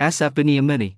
Asaph Mini